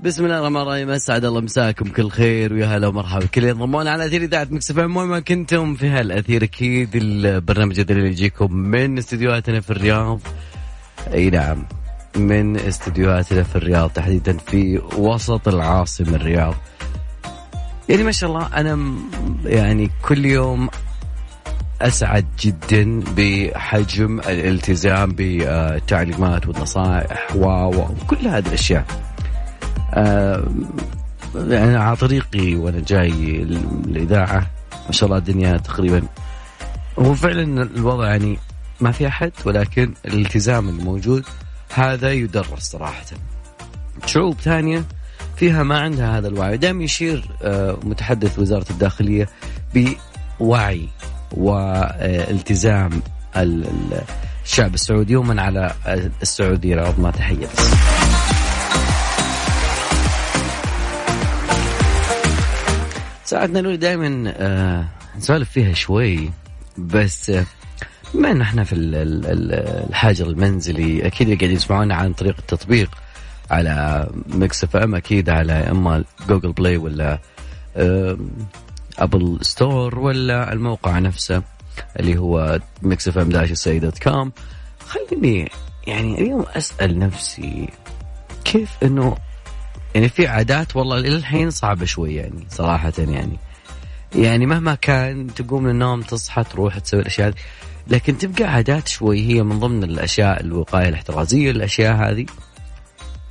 بسم الله الرحمن الرحيم. أسعد الله مساكم. كل خير ويا هلا ومرحبا. كل ينضمون على أثير إذاعة مكس إف وين ما كنتم في هالأثير أكيد. البرنامج اللي يجيكم من استديوهاتنا في الرياض. أي نعم من استديوهاتنا في الرياض تحديدا في وسط العاصمة الرياض. يعني ما شاء الله أنا يعني كل يوم أسعد جدا بحجم الالتزام بالتعليمات والنصائح وكل هذه الأشياء. يعني على طريقي وأنا جاي الاذاعه ما شاء الله الدنيا تقريبا هو فعلا الوضع يعني ما في أحد ولكن الالتزام الموجود هذا يدرس صراحة. شعوب ثانية فيها ما عندها هذا الوعي، دائما يشير آه، متحدث وزارة الداخلية بوعي والتزام ال- ال- الشعب السعودي ومن على السعودية رغم ما ساعتنا نقول دائما آه نسولف فيها شوي بس آه، بما إحنا في ال- ال- ال- الحاجر المنزلي أكيد اللي قاعدين يسمعونا عن طريق التطبيق على Mix FM أكيد على إما Google Play ولا آه، Apple Store ولا الموقع نفسه اللي هو Mix FM dash dot com. خليني يعني اليوم أسأل نفسي كيف إنه يعني في عادات والله الحين صعبة شوي يعني صراحة يعني. يعني مهما كان تقوم من النوم تصحى تروح تسوي الأشياء لكن تبقى عادات شوي هي من ضمن الأشياء الوقاية الاحترازية الأشياء هذه.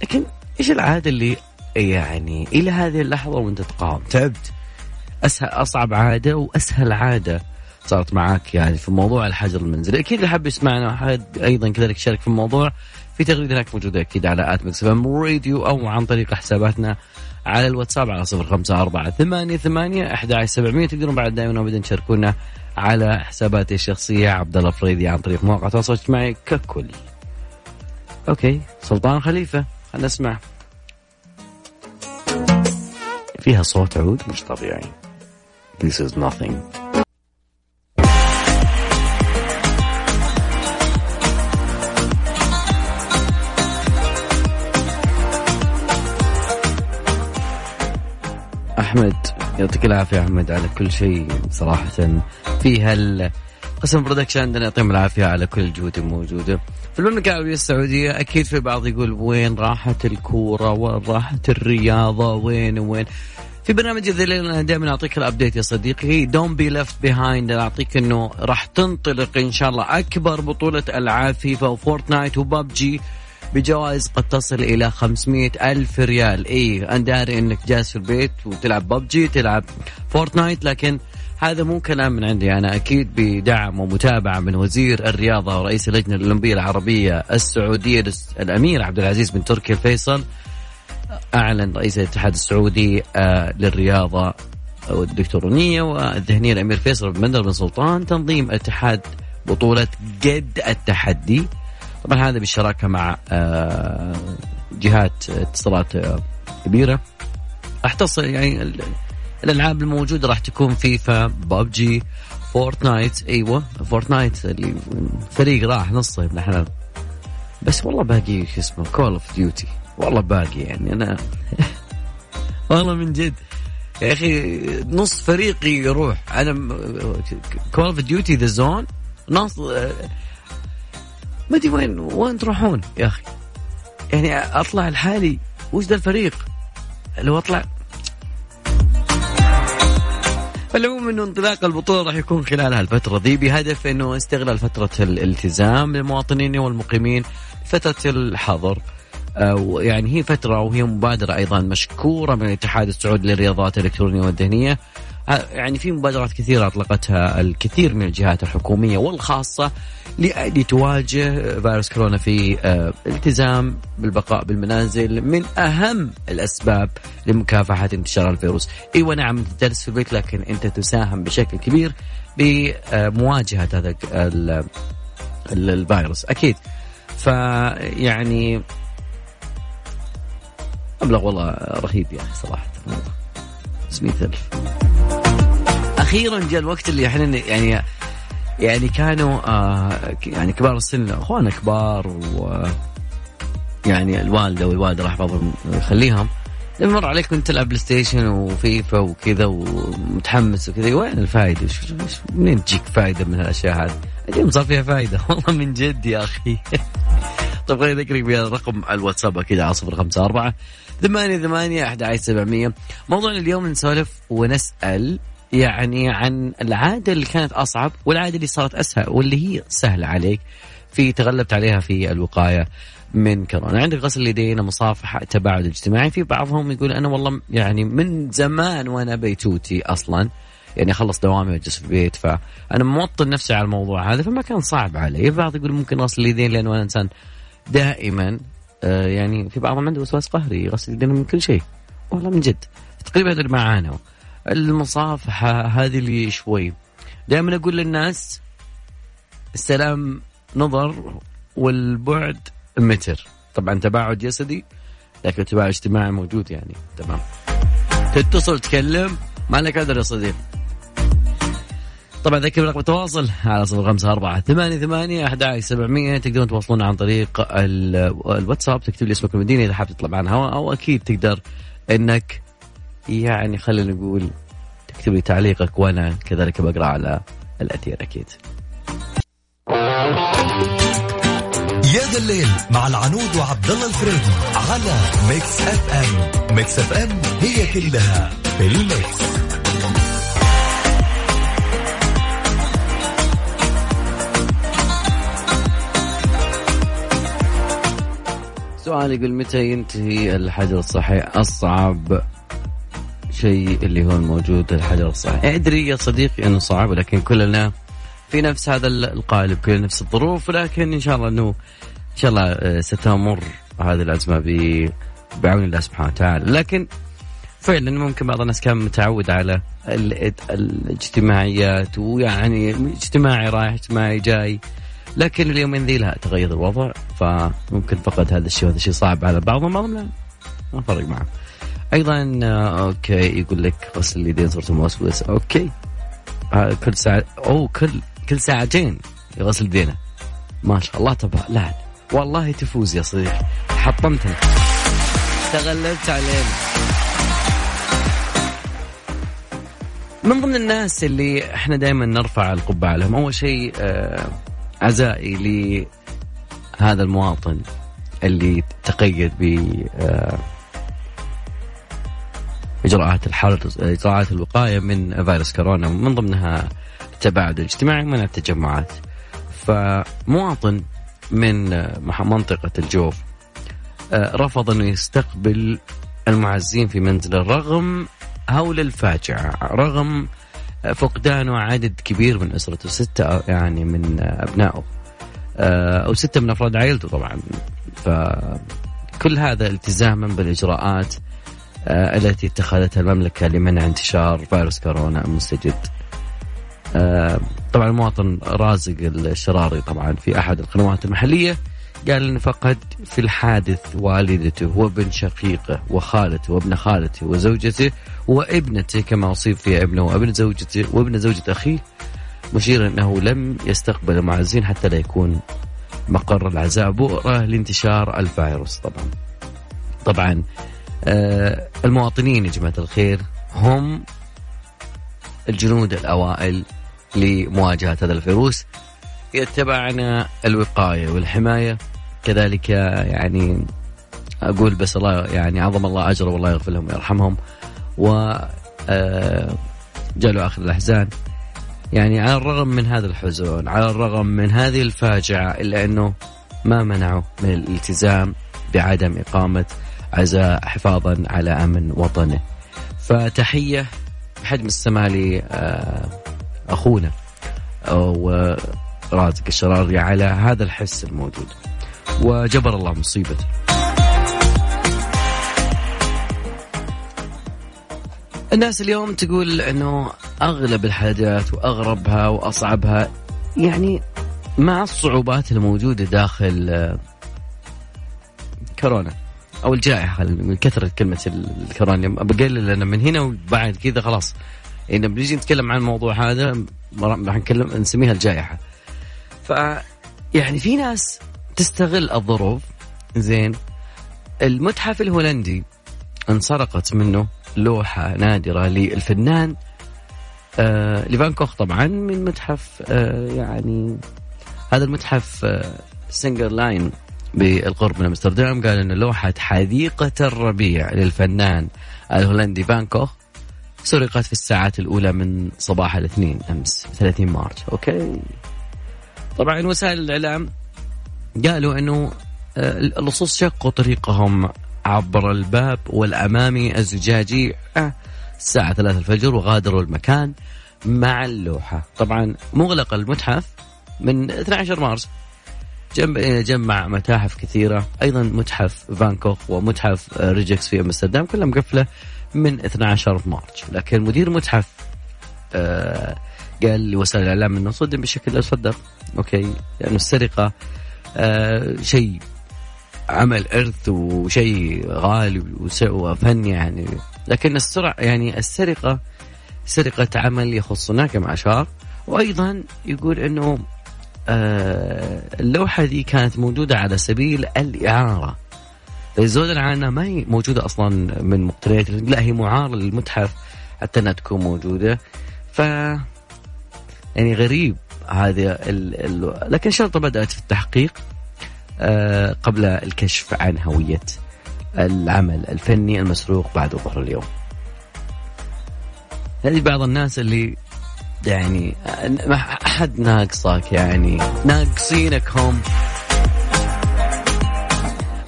لكن إيش العادة اللي يعني إلى هذه اللحظة وأنت تقاوم؟ تعبت. أسهل أصعب عادة وأسهل عادة صارت معك يعني في موضوع الحجر المنزلي. أكيد اللي حاب يسمعنا أيضا كذلك يشارك في الموضوع في تغريدة هناك موجودة أكيد على at Mix Radio أو عن طريق حساباتنا على الواتساب على صفر خمسة أربعة ثمانية ثمانية أحد عشر سبعمية تقدرون بعد دائما وابدا تشاركونا على حساباتي الشخصية عبد الله فريدي عن طريق مواقع التواصل الاجتماعي ككل. okay سلطان خليفة خلينا نسمع. فيها صوت عود مش طبيعي. This is nothing. أحمد. يعطيك العافية أحمد على كل شيء صراحة في هال قسم production عندنا يعطيهم العافية على كل الجهود الموجوده. في المملكة العربية السعودية أكيد في بعض يقول وين راحت الكورة؟ وين راحت الرياضة؟ وين وين؟ في برنامج الليل أنا دائما أعطيك ال update يا صديقي. don't be left behind أعطيك إنه راح تنطلق إن شاء الله أكبر بطولة ألعاب FIFA و Fortnite و PUBG بجوائز قد تصل إلى 500 ألف ريال. إيه أنا داري أنك جالس في البيت وتلعب ببجي تلعب فورتنايت لكن هذا مو كلام من عندي. أنا أكيد بدعم ومتابعة من وزير الرياضة ورئيس اللجنة الأولمبية العربية السعودية الأمير عبد العزيز بن تركي الفيصل. أعلن رئيس الاتحاد السعودي آه للرياضة والإلكترونية والذهنية الأمير فيصل بن بندر بن سلطان تنظيم اتحاد بطولة قد التحدي. طبعا هذا بالشراكة مع آه، جهات اتصالات آه، كبيرة. راح تصل يعني ال- الألعاب الموجودة راح تكون FIFA PUBG Fortnite أيوة Fortnite اللي راح نصه ابن بس والله باقي شو اسمه Call of Duty والله باقي يعني أنا والله من جد. يا أخي نص فريقي يروح. أنا Call of Duty the zone نص ما أدري وين وين تروحون يا أخي؟ يعني أطلع لحالي وش ذا الفريق؟ لو أطلع. فالعموم إنه انطلاق البطولة راح يكون خلال هالفترة ذي بهدف إنه استغلال فترة الالتزام للمواطنين والمقيمين فترة الحظر. آه، يعني هي فترة وهي مبادرة أيضا مشكورة من الاتحاد السعودي للرياضات الإلكترونية والذهنية. يعني في مبادرات كثيرة أطلقتها الكثير من الجهات الحكومية والخاصة لتواجه فيروس كورونا في آه، التزام بالبقاء بالمنازل من أهم الأسباب لمكافحة انتشار الفيروس. أيوة نعم أنت جالس في البيت لكن أنت تساهم بشكل كبير بمواجهة هذا الفيروس. أكيد. فيعني مبلغ والله رهيب يعني صراحة. 500 ألف أخيرا جاء الوقت اللي إحنا يعني يعني كانوا آه يعني كبار السن أخواننا كبار و يعني الوالدة والوالده راح بعضهم يخليهم لما مر عليك كنت تلعب PlayStation و FIFA وكذا ومتحمس وكذا وين الفائده؟ منين تجيك فائده من هالأشياء هذه؟ اليوم صار فيها فائده والله من جد يا أخي طيب خليني اذكرك برقم الواتساب أكيد على صفر خمسة أربعة ثمانية ثمانية أحد سبعمية موضوعنا اليوم نسولف ونسأل يعني عن العادة اللي كانت أصعب والعادة اللي صارت أسهل واللي هي سهلة عليك في تغلبت عليها في الوقاية من كورونا. عندك غسل اليدين مصافحة تباعد اجتماعي في بعضهم يقول أنا والله يعني من زمان وأنا بيتوتي أصلا. يعني أخلص دوامي وأجلس في البيت فأنا موطن نفسي على الموضوع هذا فما كان صعب علي. البعض يقول ممكن غسل اليدين لأنه أنا إنسان دائما آه يعني في بعضهم عنده وسواس قهري يغسل يدينه من كل شيء. والله من جد. تقريبا هذا اللي معانا. المصافحة هذه اللي شوي. دائما أقول للناس السلام نظر والبعد متر. طبعا تباعد جسدي لكن تباعد اجتماعي موجود يعني. تمام. تتصل تكلم. ما لك قدر يا صديق. طبعا ذكر رقم التواصل على صفر خمسة أربعة ثمانية ثمانية أحد سبعمية. تقدرون تواصلون عن طريق الواتساب تكتب لي اسمك المدينة إذا حاب تطلع معنا هوا أو أكيد تقدر إنك يعني خلينا نقول تكتب لي تعليقك وأنا كذلك بقرأ على الاثير أكيد يا ذا الليل مع العنود وعبد الله الفريدي على Mix FM Mix FM هي كلها في ال mix. سؤال يقول متى ينتهي الحجر الصحي؟ أصعب. شيء اللي هو الموجود الحجر الصحي أدري يا صديقي أنه صعب ولكن كلنا في نفس هذا القالب كلنا نفس الظروف ولكن إن شاء الله أنه إن شاء الله آه، ستمر هذه الأزمة بعون الله سبحانه وتعالى. لكن فعلا ممكن بعض الناس كان متعود على الاجتماعيات ويعني اجتماعي رايح اجتماعي جاي لكن اليومين ذي لا تغير الوضع فممكن فقد هذا الشيء وهذا الشيء صعب على بعضهم بعضهم لا ما فرق معه. أيضا آه، okay يقول لك غسل اليدين صرت موسوس أوكي. آه كل ساعة أو كل كل ساعتين يغسل يدينه. ما شاء الله تبارك لا والله تفوز يا صديقي. حطمتنا. تغلبت علينا. من ضمن الناس اللي إحنا دائما نرفع القبعة لهم أول شيء آه عزائي لهذا المواطن اللي تقيد ب آه إجراءات الحرب إجراءات الوقاية من فيروس كورونا من ضمنها التباعد الاجتماعي ومنع التجمعات. فمواطن من منطقة الجوف آه، رفض انه يستقبل المعزين في منزله رغم هول الفاجعة رغم فقدانه عدد كبير من أسرته ستة يعني من أبنائه آه، أو سته من أفراد عائلته طبعا. فكل هذا التزاما بالإجراءات آه، التي اتخذتها المملكة لمنع انتشار فيروس كورونا المستجد. آه، طبعا المواطن رازق الشراري طبعا في أحد القنوات المحلية قال أنه فقد في الحادث والدته وابن شقيقه وخالته وابن خالته وزوجته وابنته كما أصيب فيها ابنه وابن زوجته وابن زوجة أخيه مشيرا أنه لم يستقبل المعزين حتى لا يكون مقر العزاء بؤرة لانتشار الفيروس طبعا. طبعا آه، المواطنين يا جماعة الخير هم الجنود الأوائل لمواجهة هذا الفيروس. يتبعنا الوقاية والحماية. كذلك يعني أقول بس الله يعني عظم الله أجره والله يغفر لهم ويرحمهم. و آه، جالوا آخر الأحزان. يعني على الرغم من هذا الحزن على الرغم من هذه الفاجعة إلا أنه ما منعوا من الالتزام بعدم إقامة عزاء حفاظا على أمن وطنه. فتحية بحجم السماء لأخونا ورازق الشراري على هذا الحس الموجود. وجبر الله مصيبته. الناس اليوم تقول إنه أغلب الحاجات وأغربها وأصعبها يعني مع الصعوبات الموجودة داخل آه، كورونا. أو الجائحة من كثره كلمة الكورونا بقلل أنا من هنا وبعد كذا خلاص. يعني بنيجي نتكلم عن الموضوع هذا راح نتكلم نسميها الجائحة. ف يعني في ناس تستغل الظروف زين. المتحف الهولندي انسرقت منه لوحة نادرة للفنان آه لفان كوخ طبعا من متحف آه يعني هذا المتحف آه سينجر لارين بالقرب من أمستردام قال إن لوحة حديقة الربيع للفنان الهولندي فان كوخ سرقت في الساعات الأولى من صباح الاثنين أمس 30 مارس. okay. طبعا وسائل الإعلام قالوا أنه آه، اللصوص شقوا طريقهم عبر الباب والأمامي الزجاجي آه، الساعة 3 الفجر وغادروا المكان مع اللوحة. طبعا مغلق المتحف من 12 مارس جمع متاحف كثيرة. أيضا متحف فان كوخ ومتحف ريجكس في أمستردام كلها مقفلة من 12 مارس لكن مدير متحف آه قال لوسائل الإعلام أنه صدم بشكل أصدق أوكي. لأنه السرقة آه شيء عمل إرث وشيء غالي وفن يعني. لكن السرعه يعني السرقة سرقة عمل يخصنا كما اشار وأيضا يقول إنه آه اللوحة دي كانت موجودة على سبيل الإعارة. الزود العانة ما هي موجودة أصلا من مقتنيات لا هي معارة للمتحف حتى أنها تكون موجودة. ف يعني غريب هذه ال... ال... لكن الشرطة بدأت في التحقيق آه، قبل الكشف عن هوية العمل الفني المسروق بعد ظهر اليوم. هذه بعض الناس اللي يعني ما أحد ناقصك يعني. ناقصينك هم.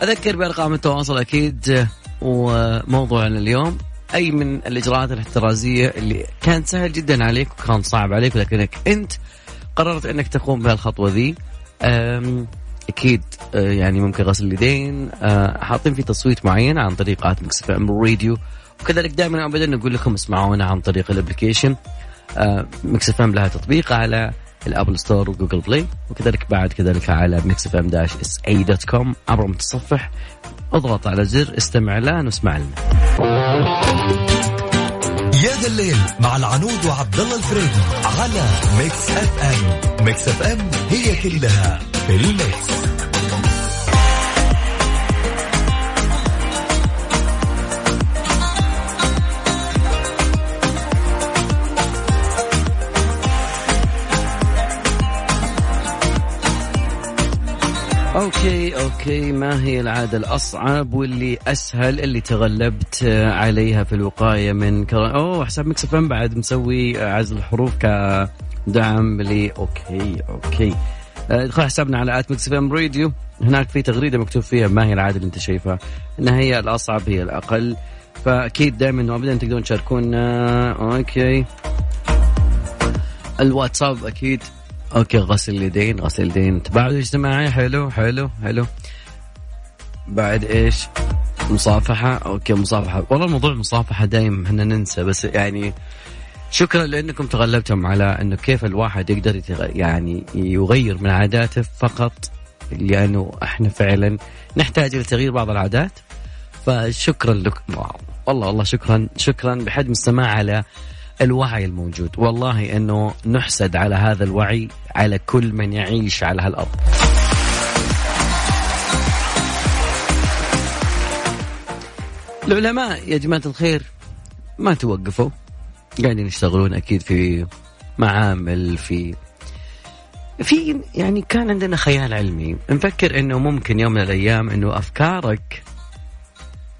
أذكر بأرقام التواصل أكيد وموضوعنا اليوم أي من الإجراءات الاحترازية اللي كانت سهل جدا عليك وكان صعب عليك لكنك أنت قررت أنك تقوم بهالخطوة ذي. أكيد يعني ممكن غسل اليدين آه، حاطين في تصويت معين عن طريق at Mix FM Radio. وكذلك دائما ابدا نقول لكم اسمعونا عن طريق ال application. Mix FM لها تطبيق على ال Apple Store و Google Play وكذلك بعد كذلك على Mix FM dash SA dot com عبر متصفح. اضغط على زر استمع لنا واسمع لنا. يا ذا الليل مع العنود وعبد الله الفريدي على Mix FM Mix FM هي كلها في ال mix. okay okay ما هي العادة الأصعب واللي أسهل اللي تغلبت عليها في الوقاية من كر... أوه حساب Mix F بعد مسوي عزل الحروف كدعم لي. okay okay. ادخل حسابنا على at Mix F Radio. هناك في تغريدة مكتوب فيها ما هي العادة اللي أنت شايفها. إنها هي الأصعب هي الأقل. فأكيد دائما إنه ابدا تقدرون تشاركونا. okay. الواتساب أكيد. okay غسل اليدين غسل اليدين. تباعد اجتماعي حلو حلو حلو. بعد إيش؟ مصافحة okay مصافحة. والله الموضوع المصافحة دايم إحنا ننسى بس يعني شكرا لأنكم تغلبتم على إنه كيف الواحد يقدر يعني يغير من عاداته فقط لأنه إحنا فعلا نحتاج إلى تغيير بعض العادات. فشكرا لكم. والله والله شكرا شكرا بحجم السماع على الوعي الموجود. والله إنه نحسد على هذا الوعي على كل من يعيش على هالأرض. العلماء يا جماعة الخير ما توقفوا. قاعدين يشتغلون أكيد في معامل في في يعني كان عندنا خيال علمي. نفكر إنه ممكن يوم من الأيام إنه أفكارك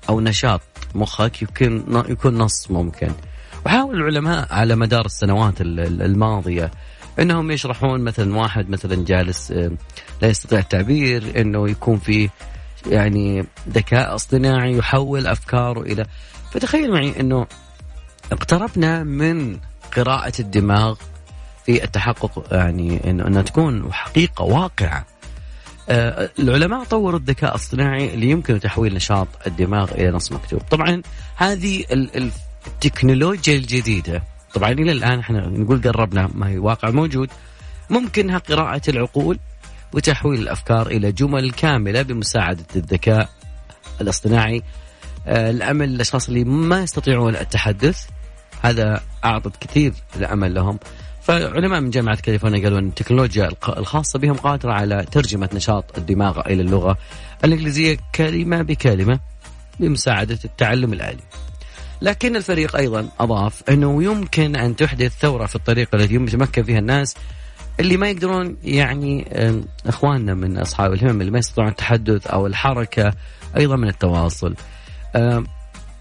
أو نشاط مخك يكون يكون نص ممكن. وحاول العلماء على مدار السنوات الماضية إنهم يشرحون مثلا واحد مثلا جالس آه، لا يستطيع التعبير إنه يكون في يعني ذكاء اصطناعي يحول أفكاره إلى فتخيل معي إنه اقتربنا من قراءة الدماغ في التحقق يعني انه إنها تكون حقيقة واقعة. آه، العلماء طوروا الذكاء الاصطناعي اللي يمكن تحويل نشاط الدماغ إلى نص مكتوب. طبعا هذه التكنولوجيا الجديدة. طبعا إلى الآن إحنا نقول قربنا ما هي واقع موجود. ممكنها قراءة العقول وتحويل الأفكار إلى جمل كاملة بمساعدة الذكاء الاصطناعي. آه، الأمل للاشخاص اللي ما يستطيعون التحدث هذا أعطت كثير الأمل لهم. فعلماء من جامعة كاليفورنيا قالوا أن التكنولوجيا الخاصة بهم قادرة على ترجمة نشاط الدماغ إلى اللغة. الإنجليزية كلمة بكلمة بمساعدة التعلم الآلي. لكن الفريق أيضا أضاف أنه يمكن أن تحدث ثورة في الطريقة التي يتمكن فيها الناس اللي ما يقدرون يعني إخواننا من أصحاب الهمم اللي ما يستطيعون التحدث أو الحركة أيضا من التواصل.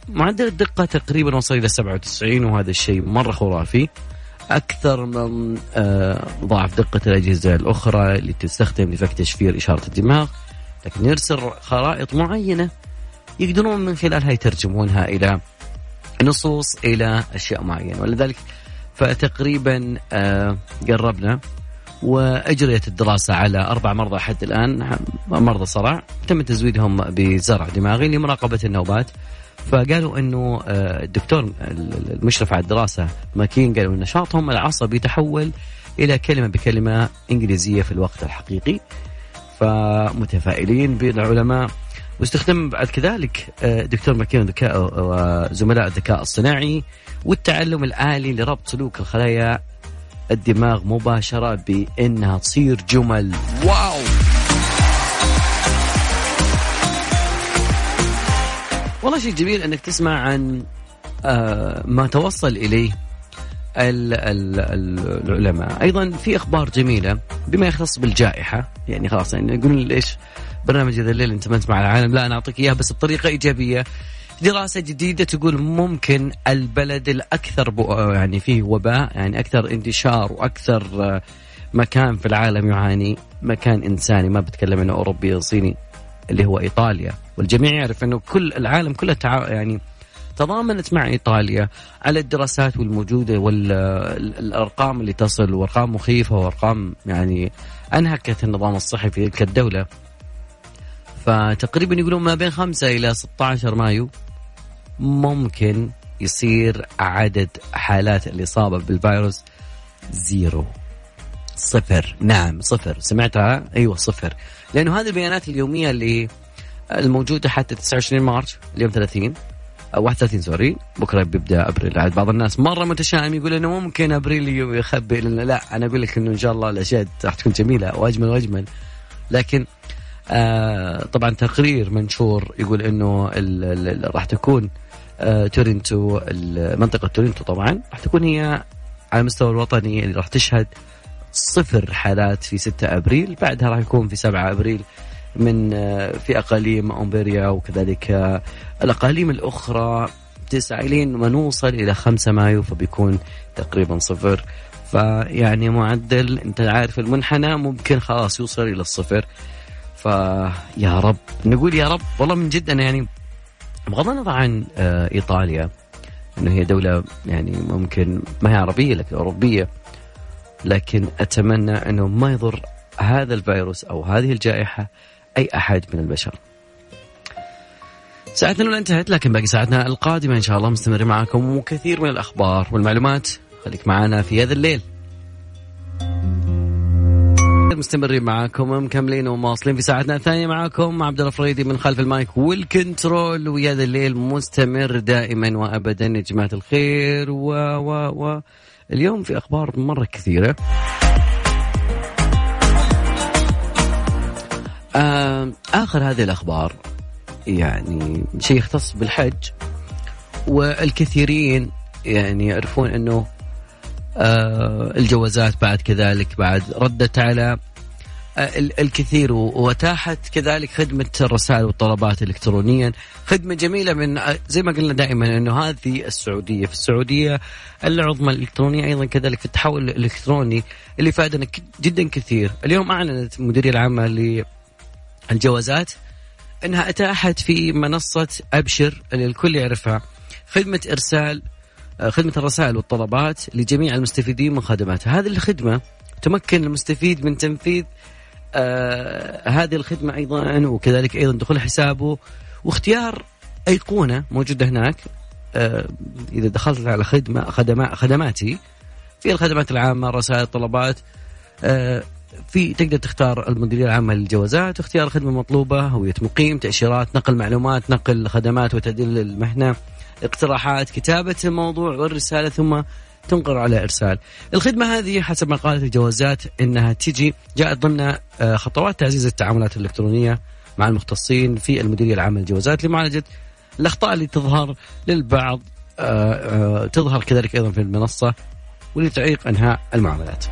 معدل الدقة تقريبا وصل إلى 97 وهذا الشيء مرة خرافي. أكثر من آه، ضعف دقة الأجهزة الأخرى اللي تستخدم لفك تشفير إشارة الدماغ لكن يرسل خرائط معينة يقدرون من خلالها يترجمونها إلى نصوص إلى أشياء معينة. ولذلك فتقريبا آه، قربنا وأجريت الدراسة على أربع مرضى حتى الآن. مرضى صرع. تم تزويدهم بزرع دماغي لمراقبة النوبات. فقالوا إنه آه، الدكتور المشرف على الدراسة ماكين قالوا إن نشاطهم العصبي يتحول إلى كلمة بكلمة إنجليزية في الوقت الحقيقي. فمتفائلين بالعلماء. واستخدم بعد كذلك آه، دكتور ماكين الذكاء وزملاء الذكاء الصناعي والتعلم الآلي لربط سلوك الخلايا الدماغ مباشرة بأنها تصير جمل. واو! والله شيء جميل إنك تسمع عن آه، ما توصل إليه العلماء. أيضا في أخبار جميلة بما يختص بالجائحة يعني خلاص يعني نقول ليش برنامج هذا الليل أنت ما مع العالم. لا أنا أعطيك إياها بس بطريقة إيجابية. دراسة جديدة تقول ممكن البلد الأكثر يعني فيه وباء يعني أكثر انتشار وأكثر آه، مكان في العالم يعاني. مكان إنساني ما بتكلم إنه أوروبي أو صيني اللي هو إيطاليا. والجميع يعرف أنه كل العالم كله تع... يعني تضامنت مع إيطاليا على الدراسات والموجودة والأرقام اللي تصل وأرقام مخيفة وأرقام يعني أنهكت النظام الصحي في تلك الدولة. فتقريبا يقولون ما بين 5 إلى 16 مايو ممكن يصير عدد حالات الإصابة بالفيروس zero. صفر. نعم صفر. سمعتها؟ أيوة صفر. لأنه هذه البيانات اليومية اللي الموجودة حتى 29 مارس اليوم 30 أو 31 sorry. بكرة بيبدأ أبريل عاد بعض الناس. مرة متشائم يقول إنه ممكن أبريل يخبئ. لا أنا أقول لك إنه إن شاء الله الأشياء راح تكون جميلة واجمل واجمل. لكن آه طبعا تقرير منشور يقول إنه راح تكون آه ترينتو منطقة ترينتو طبعا راح تكون هي على المستوى الوطني اللي راح تشهد صفر حالات في 6 أبريل بعدها راح يكون في 7 أبريل من آه، في أقاليم أومبريا وكذلك آه، الأقاليم الأخرى. تسعة الين ما نوصل إلى 5 مايو فبيكون تقريبا صفر. فيعني معدل أنت عارف المنحنى ممكن خلاص يوصل إلى الصفر. فيا رب نقول يا رب والله من جد أنا يعني بغض النظر عن آه، إيطاليا إنه هي دولة يعني ممكن ما هي عربية لكن أوروبية لكن أتمنى إنه ما يضر هذا الفيروس أو هذه الجائحة أي أحد من البشر. ساعتنا الاولى انتهت لكن باقي ساعتنا القادمة إن شاء الله مستمر معكم وكثير من الأخبار والمعلومات خليك معنا في هذا الليل. مستمرين معاكم مكملين ومواصلين في ساعتنا الثانية معاكم عبد الله من خلف ال mic وال control ويا ذا الليل مستمر دائما وابدا يا جماعة الخير و و و اليوم في أخبار مرة كثيرة. آخر هذه الأخبار يعني شيء يختص بالحج والكثيرين يعني يعرفون إنه آه الجوازات بعد كذلك بعد ردت على الكثير. واتاحت كذلك خدمة الرسائل والطلبات الكترونيا. خدمة جميلة من آه، زي ما قلنا دائما إنه هذه السعودية. في السعودية العظمى الإلكترونية أيضا كذلك في التحول الإلكتروني اللي فادنا جدا كثير. اليوم أعلنت المديريه العامة للجوازات إنها أتاحت في منصة أبشر اللي الكل يعرفها. خدمة إرسال آه، خدمة الرسائل والطلبات لجميع المستفيدين من خدماتها. هذه الخدمة تمكن المستفيد من تنفيذ آه هذه الخدمة أيضا وكذلك أيضا دخول حسابه واختيار أيقونة موجودة هناك. آه إذا دخلت على خدمة خدمات خدماتي في الخدمات العامة رسائل طلبات آه في تقدر تختار المديرية العامة للجوازات اختيار الخدمة المطلوبة هوية مقيم تأشيرات نقل معلومات نقل خدمات وتعديل المهنة اقتراحات كتابة الموضوع والرسالة ثم تنقر على إرسال. الخدمة هذه حسب ما قالت الجوازات أنها تجي جاءت ضمن آه، خطوات تعزيز التعاملات الإلكترونية مع المختصين في المديرية العامة للجوازات لمعالجة الأخطاء اللي تظهر للبعض آه، آه، تظهر كذلك أيضا في المنصة ولتعيق أنهاء المعاملات.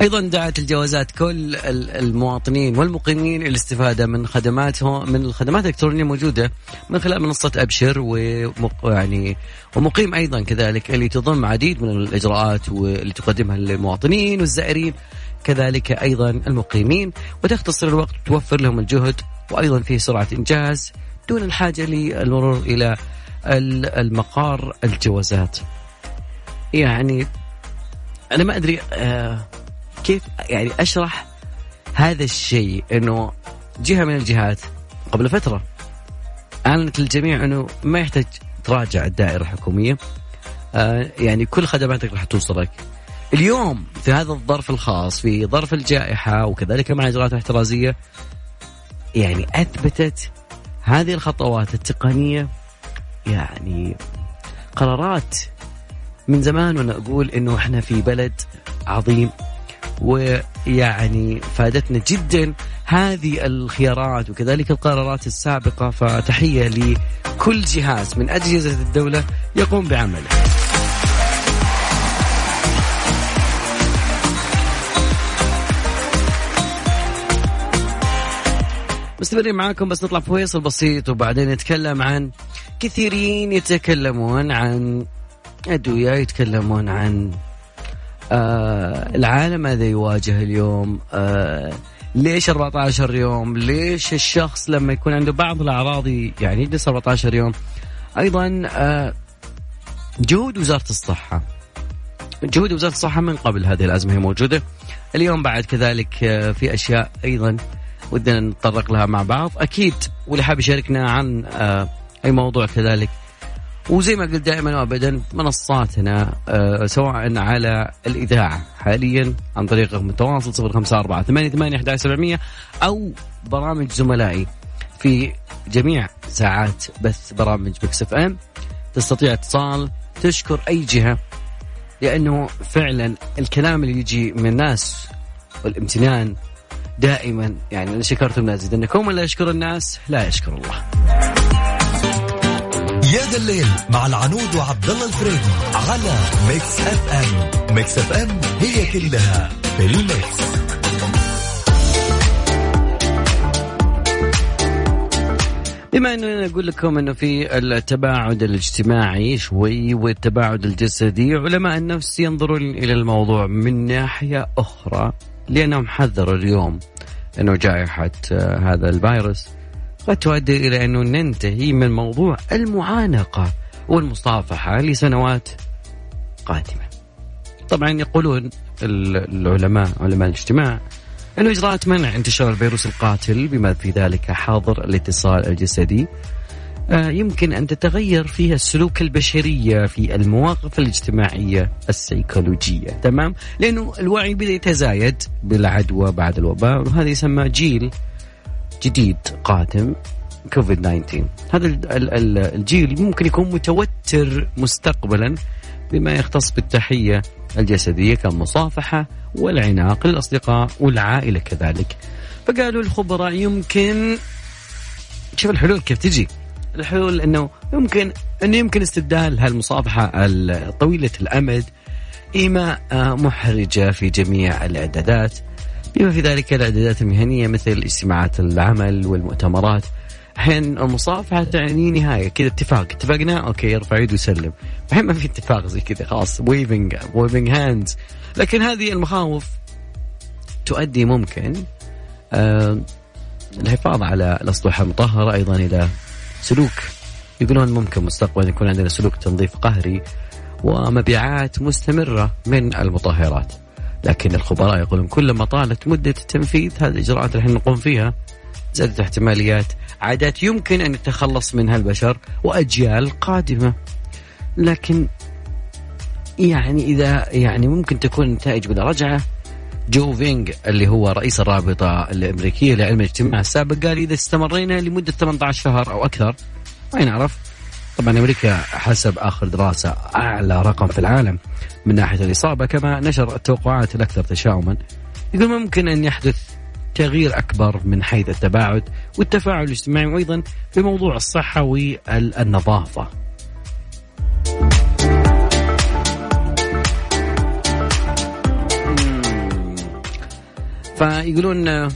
أيضا دعت الجوازات كل المواطنين والمقيمين الاستفادة من خدماتهم من الخدمات الإلكترونية الموجوده من خلال منصة أبشر ويعني ومقيم أيضا كذلك اللي تضم عديد من الإجراءات واللي تقدمها للمواطنين والزائرين كذلك أيضا المقيمين وتختصر الوقت وتوفر لهم الجهد وأيضا فيه سرعة إنجاز دون الحاجة للمرور إلى المقار الجوازات. يعني أنا ما أدري آه كيف يعني أشرح هذا الشيء إنه جهة من الجهات قبل فترة أعلنت للجميع إنه ما يحتاج تراجع الدائرة الحكومية. آه يعني كل خدماتك راح توصلك اليوم في هذا الظرف الخاص في ظرف الجائحة وكذلك مع الاجراءات الاحترازيه يعني أثبتت هذه الخطوات التقنية يعني قرارات من زمان وأنا أقول إنه إحنا في بلد عظيم. ويعني فادتنا جدا هذه الخيارات وكذلك القرارات السابقة فتحية لكل جهاز من أجهزة الدولة يقوم بعمله. مستمرين معاكم بس نطلع فويصل بسيط وبعدين نتكلم عن كثيرين يتكلمون عن أدوية يتكلمون عن آه العالم ماذا يواجه اليوم آه ليش 14 يوم؟ ليش الشخص لما يكون عنده بعض الأعراض يعني يجلس 14 يوم؟ أيضا آه جهود وزارة الصحة. جهود وزارة الصحة من قبل هذه الأزمة هي موجودة. اليوم بعد كذلك في أشياء أيضا ودنا نتطرق لها مع بعض. أكيد واللي حاب يشاركنا عن أي موضوع كذلك وزي ما قلت دائما وابدا منصاتنا آه سواء على الإذاعة حاليا عن طريق رقم التواصل 054 88 11700 أو برامج زملائي في جميع ساعات بث برامج Mix FM تستطيع اتصال تشكر أي جهة لأنه فعلا الكلام اللي يجي من الناس والامتنان دائما يعني ان شكرتم لأزيدنكم ولا يشكر الناس لا يشكر الله. يا ذا الليل مع العنود وعبد الله الفريدي على Mix FM. Mix FM هي كلها في الميكس. بما انه أقول لكم إنه في التباعد الاجتماعي شوي والتباعد الجسدي علماء النفس ينظرون إلى الموضوع من ناحية أخرى لانهم حذروا اليوم إنه جائحة هذا الفيروس. قد تؤدي إلى أنه ننتهي من موضوع المعانقة والمصافحة لسنوات قادمة. طبعا يقولون العلماء علماء الاجتماع أنه إجراءات منع انتشار الفيروس القاتل بما في ذلك حظر الاتصال الجسدي. آه، يمكن أن تتغير فيها السلوك البشرية في المواقف الاجتماعية السيكولوجية. تمام؟ لأنه الوعي بدأ يتزايد بالعدوى بعد الوباء وهذا يسمى جيل جديد قادم كوفيد 19 هذا الجيل ممكن يكون متوتر مستقبلا بما يختص بالتحية الجسدية كالمصافحة والعناق للأصدقاء والعائلة كذلك. فقالوا الخبراء يمكن شوف الحلول كيف تجي. الحلول إنه يمكن إنه يمكن استبدال هالمصافحة الطويله الأمد إيماء محرجة في جميع الإعدادات. بما في ذلك الإعدادات المهنية مثل اجتماعات العمل والمؤتمرات. الحين المصافحه تعني نهاية كذا اتفاق. اتفقنا؟ okay يرفع يده ويسلم. الحين ما في اتفاق زي كذا خلاص. waving waving hands لكن هذه المخاوف تؤدي ممكن آه الحفاظ على الأسطح المطهرة أيضا إلى سلوك. يقولون ممكن مستقبلا يكون عندنا سلوك تنظيف قهري ومبيعات مستمرة من المطهرات. لكن الخبراء يقولون كلما طالت مدة التنفيذ هذه الإجراءات اللي نقوم فيها. زادت احتماليات عادات يمكن أن يتخلص منها البشر وأجيال قادمة. لكن يعني إذا يعني ممكن تكون النتائج بلا رجعة. جو فينغ اللي هو رئيس الرابطة الأمريكية لعلم الاجتماع السابق قال إذا استمرينا لمدة 18 شهر أو أكثر ما نعرف طبعا أمريكا حسب آخر دراسة أعلى رقم في العالم من ناحية الإصابة كما نشر التوقعات الأكثر تشاؤما يقول ممكن أن يحدث تغيير أكبر من حيث التباعد والتفاعل الاجتماعي وأيضا في موضوع الصحة والنظافة فيقولون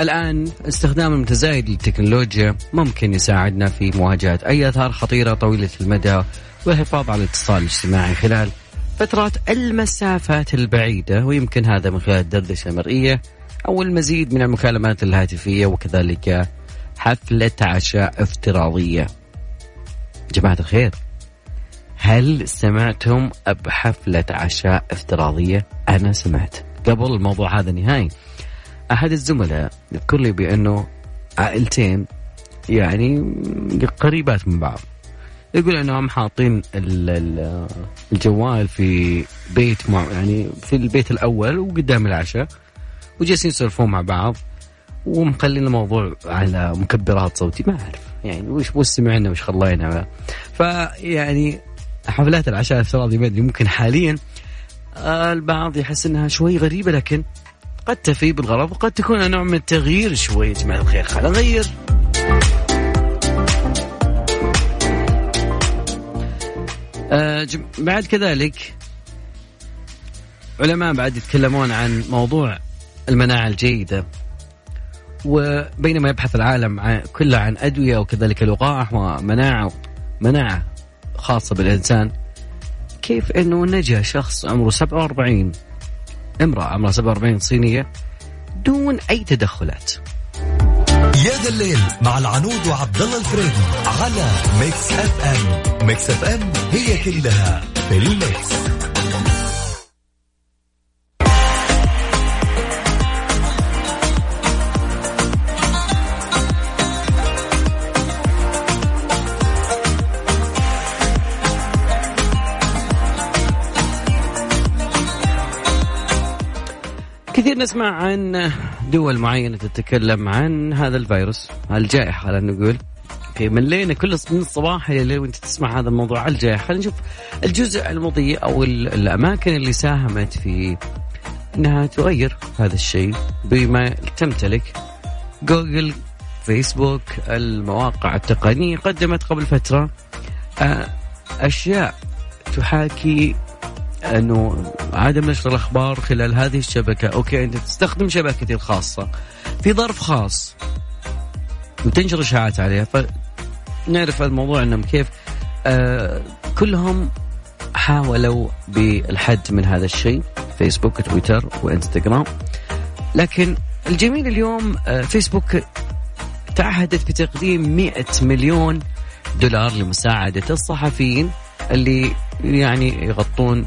الآن استخدام المتزايد للتكنولوجيا ممكن يساعدنا في مواجهة أي آثار خطيرة طويلة المدى والحفاظ على الاتصال الاجتماعي خلال فترات المسافات البعيدة. ويمكن هذا من خلال الدردشة المرئية أو المزيد من المكالمات الهاتفية وكذلك حفلة عشاء افتراضية. جماعة الخير هل سمعتم بحفلة عشاء افتراضية؟ أنا سمعت. قبل الموضوع هذا نهائي أحد الزملاء يذكر لي بأنه عائلتين يعني قريبات من بعض. يقول أنهم حاطين الجوال في بيت مع يعني في البيت الأول وقدام العشاء وجالسين يسولفون مع بعض ومخلين الموضوع على مكبرات صوتي. ما أعرف يعني وش وش سمعنا وش خلينا. فيعني حفلات العشاء الافتراضي ما أدري ممكن حاليا البعض يحس إنها شوي غريبة لكن قد تفي بالغرض وقد تكون نوع من التغيير شوي يا جماعة الخير. خلينا نغير. آه بعد كذلك علماء بعد يتكلمون عن موضوع المناعة الجيدة. وبينما يبحث العالم كله عن أدوية وكذلك لقاح ومناعة مناعة خاصة بالإنسان كيف أنه نجا شخص عمره 47 امرأة عمرها 47 صينية دون أي تدخلات. يا ذا الليل مع العنود وعبد الله الفريدي على Mix FM Mix FM هي كلها في ال mix نسمع عن دول معينة تتكلم عن هذا الفيروس الجائحة خلينا نقول. okay ملينا كل من الصباح إلى الليل وأنت تسمع هذا الموضوع على الجائحة. خلينا نشوف الجزء المضيء أو الأماكن اللي ساهمت في إنها تغير هذا الشيء بما تمتلك جوجل فيسبوك المواقع التقنية. قدمت قبل فترة أشياء تحاكي أنه عدم نشر الأخبار خلال هذه الشبكة، أوكي أنت تستخدم شبكتي الخاصة في ظرف خاص. وتنشر إشاعات عليها. فنعرف الموضوع انهم كيف آه كلهم حاولوا بالحد من هذا الشيء فيسبوك تويتر وإنستغرام. لكن الجميل اليوم آه فيسبوك تعهدت بتقديم 100 مليون دولار لمساعدة الصحفيين اللي يعني يغطون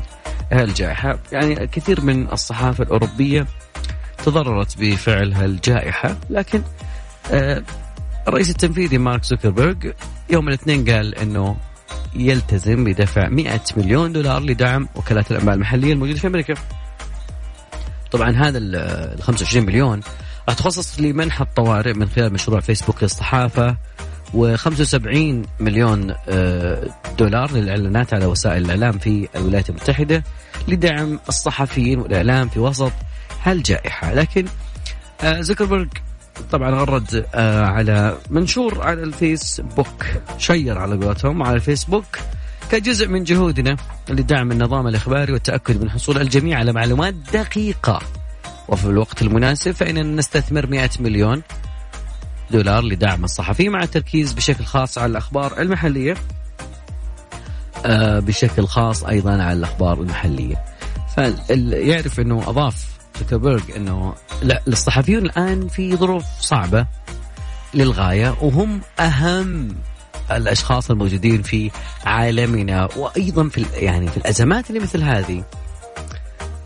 الجائحة يعني كثير من الصحافة الأوروبية تضررت بفعل هالجائحة لكن آه الرئيس التنفيذي مارك زوكربيرغ يوم الاثنين قال إنه يلتزم بدفع 100 مليون دولار لدعم وكالات الانباء المحلية الموجودة في أمريكا. طبعا هذا ال 25 مليون راح تخصص لمنح الطوارئ من خلال مشروع فيسبوك للصحافة و75 مليون دولار للإعلانات على وسائل الإعلام في الولايات المتحدة لدعم الصحفيين والإعلام في وسط هالجائحة، لكن زوكربيرغ طبعا غرد على منشور على الفيسبوك شير على قولتهم على الفيسبوك كجزء من جهودنا لدعم النظام الإخباري والتأكد من حصول الجميع على معلومات دقيقة. وفي الوقت المناسب فإننا نستثمر 100 مليون دولار لدعم الصحفي مع التركيز بشكل خاص على الأخبار المحلية. بشكل خاص أيضا على الأخبار المحلية. فيعرف إنه أضاف زوكربيرج إنه لا الصحفيون الآن في ظروف صعبة للغاية وهم أهم الأشخاص الموجودين في عالمنا وأيضا في يعني في الأزمات اللي مثل هذه.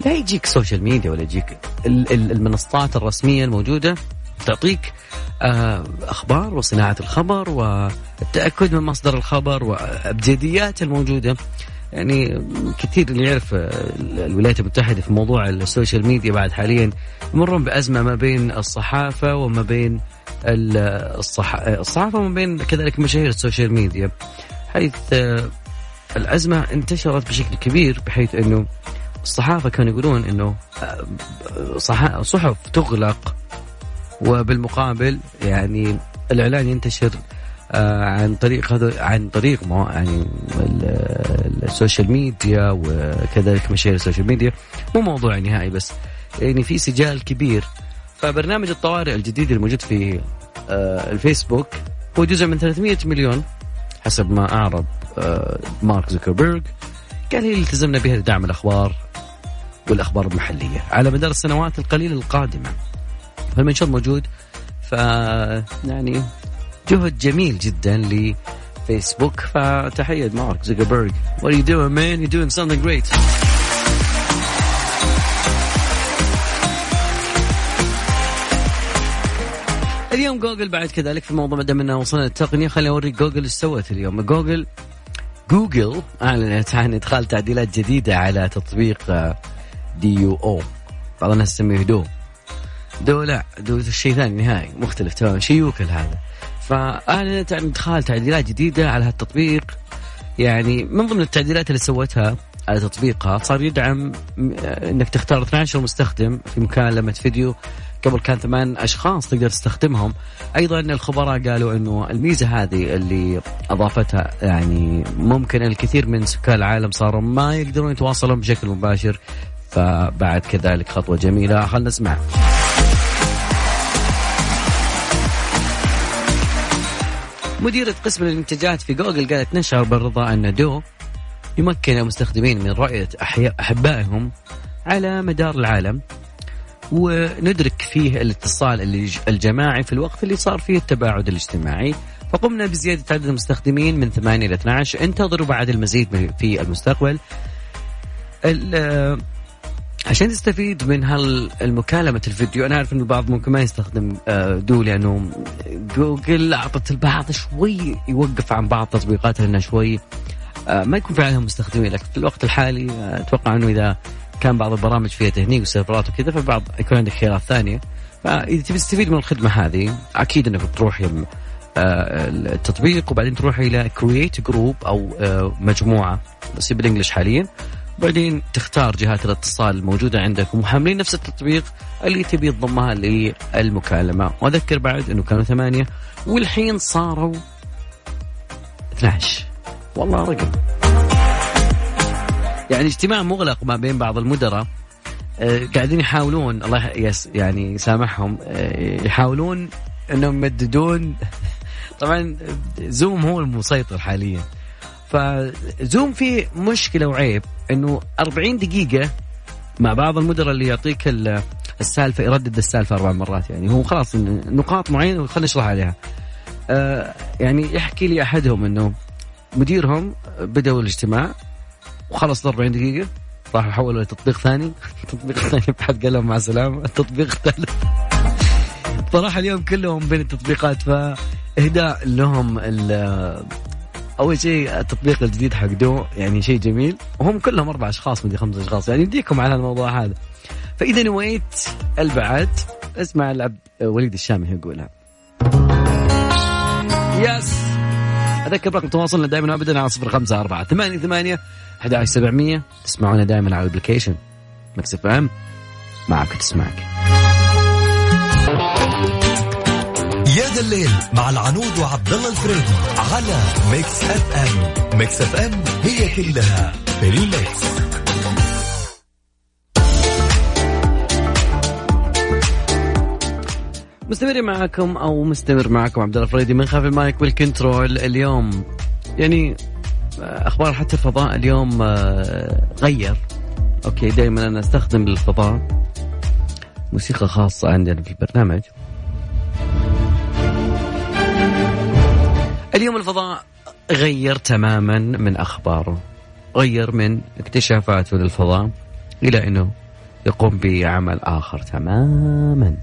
لا يجيك social media ولا يجيك المنصات الرسمية الموجودة تعطيك آه، أخبار وصناعة الخبر والتأكد من مصدر الخبر وأبجديات الموجودة. يعني كثير اللي يعرف آه، الولايات المتحدة في موضوع ال social media بعد حاليا يمرون بأزمة ما بين الصحافة وما بين الصح... الصحافة وما بين كذلك مشاهير ال social media. حيث آه، الأزمة انتشرت بشكل كبير بحيث إنه الصحافة كانوا يقولون إنه صحف تغلق وبالمقابل يعني الإعلان ينتشر آه، عن طريق هذا عن طريق يعني ال social media وكذلك مشاهير ال social media. مو موضوع نهائي بس يعني في سجال كبير. فبرنامج الطوارئ الجديد الموجود في آه، الفيسبوك هو جزء من 300 مليون حسب ما أعرب آه، مارك زوكربيرج قال هي اللي التزمنا بها لدعم الأخبار والأخبار المحلية على مدار السنوات القليلة القادمة. فالمنشور موجود. ف يعني جهد جميل جدا لفيسبوك فتحية مارك زوكربيرج What are you doing man? You're doing something great. اليوم جوجل بعد كذلك في موضوع ما دام إنه وصلنا التقنيه خليني أوريك جوجل إيش سوت اليوم. جوجل جوجل أعلنت عن إدخال تعديلات جديدة على تطبيق D U O. بعض الناس تسميه دو. دو لا دو شيء ثاني نهائي مختلف تماما شيء يوكل هذا. فاعلنت عن ادخال تعديلات جديدة على هالتطبيق. يعني من ضمن التعديلات اللي سوتها على تطبيقها صار يدعم إنك تختار 12 مستخدم في مكالمة فيديو. قبل كان ثمان أشخاص تقدر تستخدمهم. أيضا الخبراء قالوا إنه الميزة هذه اللي أضافتها يعني ممكن الكثير من سكان العالم صاروا ما يقدرون يتواصلون بشكل مباشر. فبعد كذلك خطوة جميلة خلنا نسمع مديرة قسم الانتاجات في جوجل قالت نشعر بالرضا أن دو يمكن المستخدمين من رؤية أحبائهم على مدار العالم وندرك فيه الاتصال الجماعي في الوقت اللي صار فيه التباعد الاجتماعي. فقمنا بزيادة عدد المستخدمين من 8 إلى 12 انتظروا بعد المزيد في المستقبل. عشان تستفيد من هالمكالمة الفيديو أنا أعرف أن البعض ممكن ما يستخدم آه، دو لأنه جوجل أعطت البعض شوي يوقف عن بعض تطبيقاتها لأنها شوي آه، ما يكون في عليهم مستخدمين لكن في الوقت الحالي آه، أتوقع أنه إذا كان بعض البرامج فيها تهنيق وسيرفرات وكذا فبعض يكون عندك خيارات ثانية. فإذا تبي تستفيد من الخدمة هذه أكيد أنك تروح التطبيق وبعدين تروح إلى create group أو مجموعة بس بال English حاليا. بعدين تختار جهات الاتصال الموجودة عندك ومحملين نفس التطبيق اللي تبي تضمها للمكالمة. وأذكر بعد أنه كانوا ثمانية والحين صاروا 12 والله رقم. يعني اجتماع مغلق ما بين بعض المدراء آه، قاعدين يحاولون الله يس يعني يسامحهم آه، يحاولون إنهم يمددون. طبعا زوم هو المسيطر حاليا. فزوم فيه مشكلة وعيب. إنه 40 دقيقة مع بعض المدراء اللي يعطيك السالفة يردد السالفة أربع مرات يعني. هو خلاص نقاط معينة خلينا نشرح عليها. آه يعني يحكي لي أحدهم إنه مديرهم بدأوا الاجتماع وخلص 40 دقيقة راحوا حولوا لتطبيق ثاني. التطبيق الثاني بحد قال لهم مع السلامة. التطبيق الثالث صراحة اليوم كلهم بين التطبيقات فإهداء لهم أول شيء التطبيق الجديد حق دو يعني شيء جميل. وهم كلهم أربع أشخاص مدري خمس أشخاص. يعني يديكم على الموضوع هذا. فإذا نويت البعد اسمع العبد وليد الشامي يقولها. يس. أذكر رقم تواصلنا دائما ابدا على صفر خمسة أربعة ثمانية ثمانية أحد عشر سبعمية. تسمعونا دائما على الأبلكيشن. مكسف أم. معك تسمعك. يا ذا الليل مع العنود وعبد الله الفريدي على ميكس اف ام. ميكس اف ام هي كلها في الميكس. مستمر معكم أو مستمر معكم عبد الله الفريدي من خلف المايك والكنترول اليوم. يعني أخبار حتى الفضاء اليوم آه، غير. okay دائما أنا أستخدم للفضاء موسيقى خاصة عندنا في البرنامج. اليوم الفضاء غير تماما من أخباره غير من اكتشافاته للفضاء إلى إنه يقوم بعمل آخر تماما.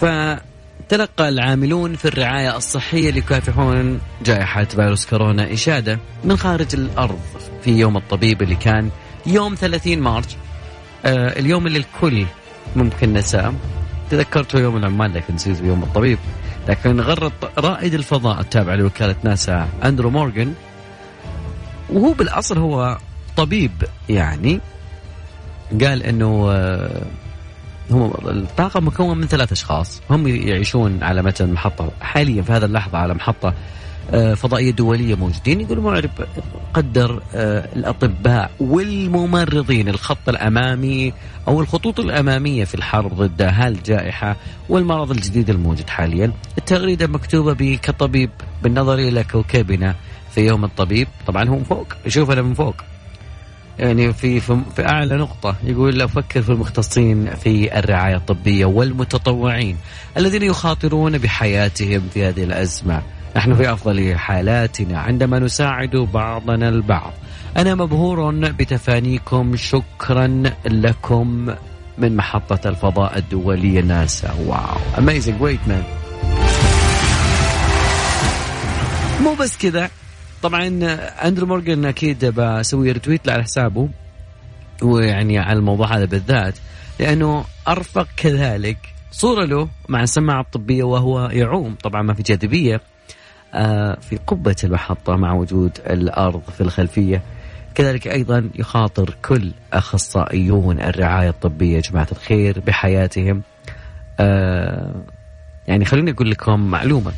فتلقى العاملون في الرعاية الصحية ليكافحون جائحة فيروس كورونا إشادة من خارج الأرض في يوم الطبيب اللي كان يوم 30 مارس. آه اليوم اللي الكل ممكن نساه. تذكرته يوم العمال لكن نسيت يوم الطبيب. لكن غرد رائد الفضاء التابع لوكالة ناسا أندرو مورغان وهو بالأصل هو طبيب يعني قال إنه آه، هم الطاقم مكون من ثلاث أشخاص هم يعيشون على متن محطه حاليا في هذه اللحظة على محطة آه، فضائية دولية موجودين يقولوا معرب قدر آه، الأطباء والممرضين الخط الأمامي أو الخطوط الأمامية في الحرب ضد هالجائحه والمرض الجديد الموجود حاليا. التغريدة مكتوبة ب كطبيب بالنظر إلى كوكبنا في يوم الطبيب، طبعا هو فوق يشوفنا من فوق. يعني في في أعلى نقطة يقول لو فكر في المختصين في الرعاية الطبية والمتطوعين الذين يخاطرون بحياتهم في هذه الأزمة نحن في أفضل حالاتنا عندما نساعد بعضنا البعض. أنا مبهور بتفانيكم شكرا لكم من محطة الفضاء الدولية ناسا. واو. amazing wait man مو بس كذا. طبعا أندرو مورجان أكيد بسوي retweet على حسابه ويعني على الموضوع هذا بالذات لأنه أرفق كذلك صورة له مع السماعة الطبية وهو يعوم. طبعا ما في جاذبية. في قبة المحطة مع وجود الأرض في الخلفية. كذلك أيضا يخاطر كل أخصائيون الرعاية الطبية يا جماعة الخير بحياتهم. آه، يعني خليني أقول لكم معلومة.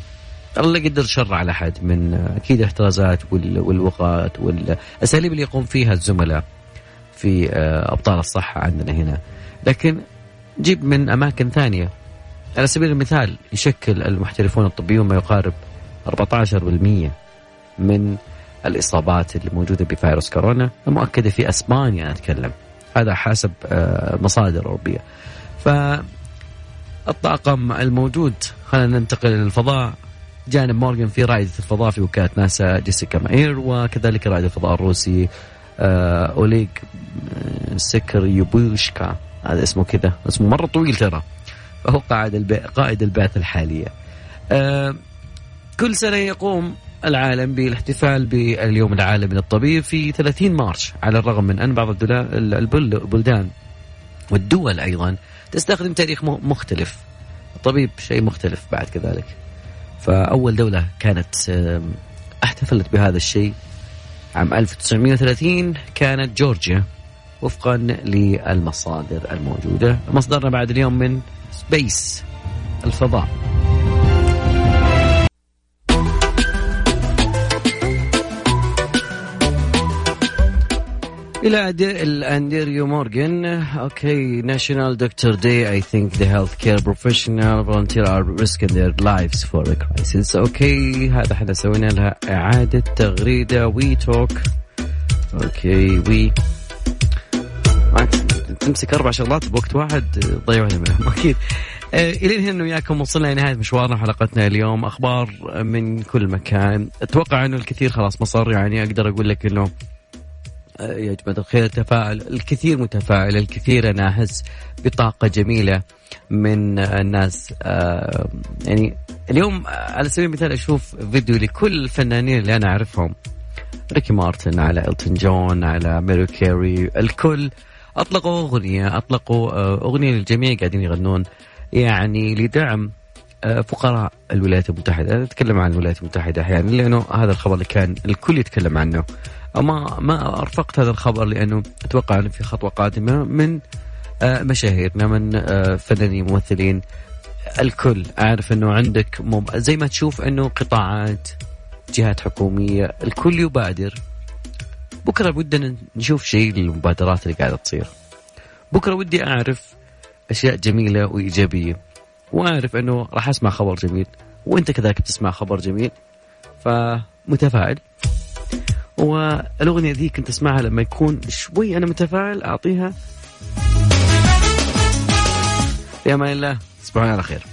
الله يقدر شر على أحد من أكيد الاحترازات والوقات والأساليب اللي يقوم فيها الزملاء في آه، أبطال الصحة عندنا هنا. لكن جيب من أماكن ثانية. على سبيل المثال يشكل المحترفون الطبيون ما يقارب 14% من الإصابات اللي موجودة بفيروس كورونا المؤكدة في أسبانيا أنا أتكلم. هذا حسب آه، مصادر أوروبية. ف الطاقم الموجود خلينا ننتقل للفضاء جانب مورغان في رائدة الفضاء في وكالة ناسا جيسيكا ماير وكذلك رائد الفضاء الروسي آه، أوليغ آه، سكر يوبوشكا. هذا اسمه كذا اسمه مرة طويل ترى. فهو قائد الب... قائد البعثة الحالية. كل سنة يقوم العالم بالاحتفال باليوم العالمي للطبيب في 30 مارس على الرغم من أن بعض البلدان والدول أيضا تستخدم تاريخ مختلف. الطبيب شيء مختلف بعد كذلك. فأول دولة كانت احتفلت بهذا الشيء عام 1930 كانت جورجيا وفقا للمصادر الموجودة. مصدرنا بعد اليوم من سبيس الفضاء. إلى الأنديريو مورغان. أوكي ناشونال دكتور داي I think the healthcare professional volunteer are risking their lives for a crisis. أوكي هذا إحنا سوينا لها إعادة تغريدة. وي توك okay وي تمسك أربع شغلات بوقت واحد ضيع واحدة منهم. أكيد آه، إلى هنا وياكم وصلنا لنهاية مشوارنا حلقتنا اليوم. أخبار من كل مكان. أتوقع أنه الكثير خلاص مصر يعني أقدر أقول لك أنه يا جماعة الخير تفاعل الكثير متفاعل الكثير أنا أحس بطاقة جميلة من الناس. آه، يعني اليوم على سبيل المثال أشوف فيديو لكل الفنانين اللي أنا أعرفهم. ريكي مارتن على إلتون جون على مرايا كيري الكل. أطلقوا أغنية أطلقوا آه، أغنية للجميع قاعدين يغنون. يعني لدعم آه، فقراء الولايات المتحدة. أنا أتكلم عن الولايات المتحدة أحيانا لأنه هذا الخبر اللي كان الكل يتكلم عنه. ما ما أرفقت هذا الخبر لأنه أتوقع أنه في خطوة قادمة من آه، مشاهيرنا من آه، فنانين ممثلين الكل. أعرف أنه عندك زي ما تشوف أنه قطاعات جهات حكومية الكل يبادر. بكرة ودنا نشوف شيء للمبادرات اللي قاعدة تصير. بكرة ودي أعرف أشياء جميلة وإيجابية. وأعرف أنه راح أسمع خبر جميل وأنت كذلك بتسمع خبر جميل فمتفائل. والأغنية ذي كنت أسمعها لما يكون شوي أنا متفائل أعطيها. يا أمان الله. تصبحون على خير.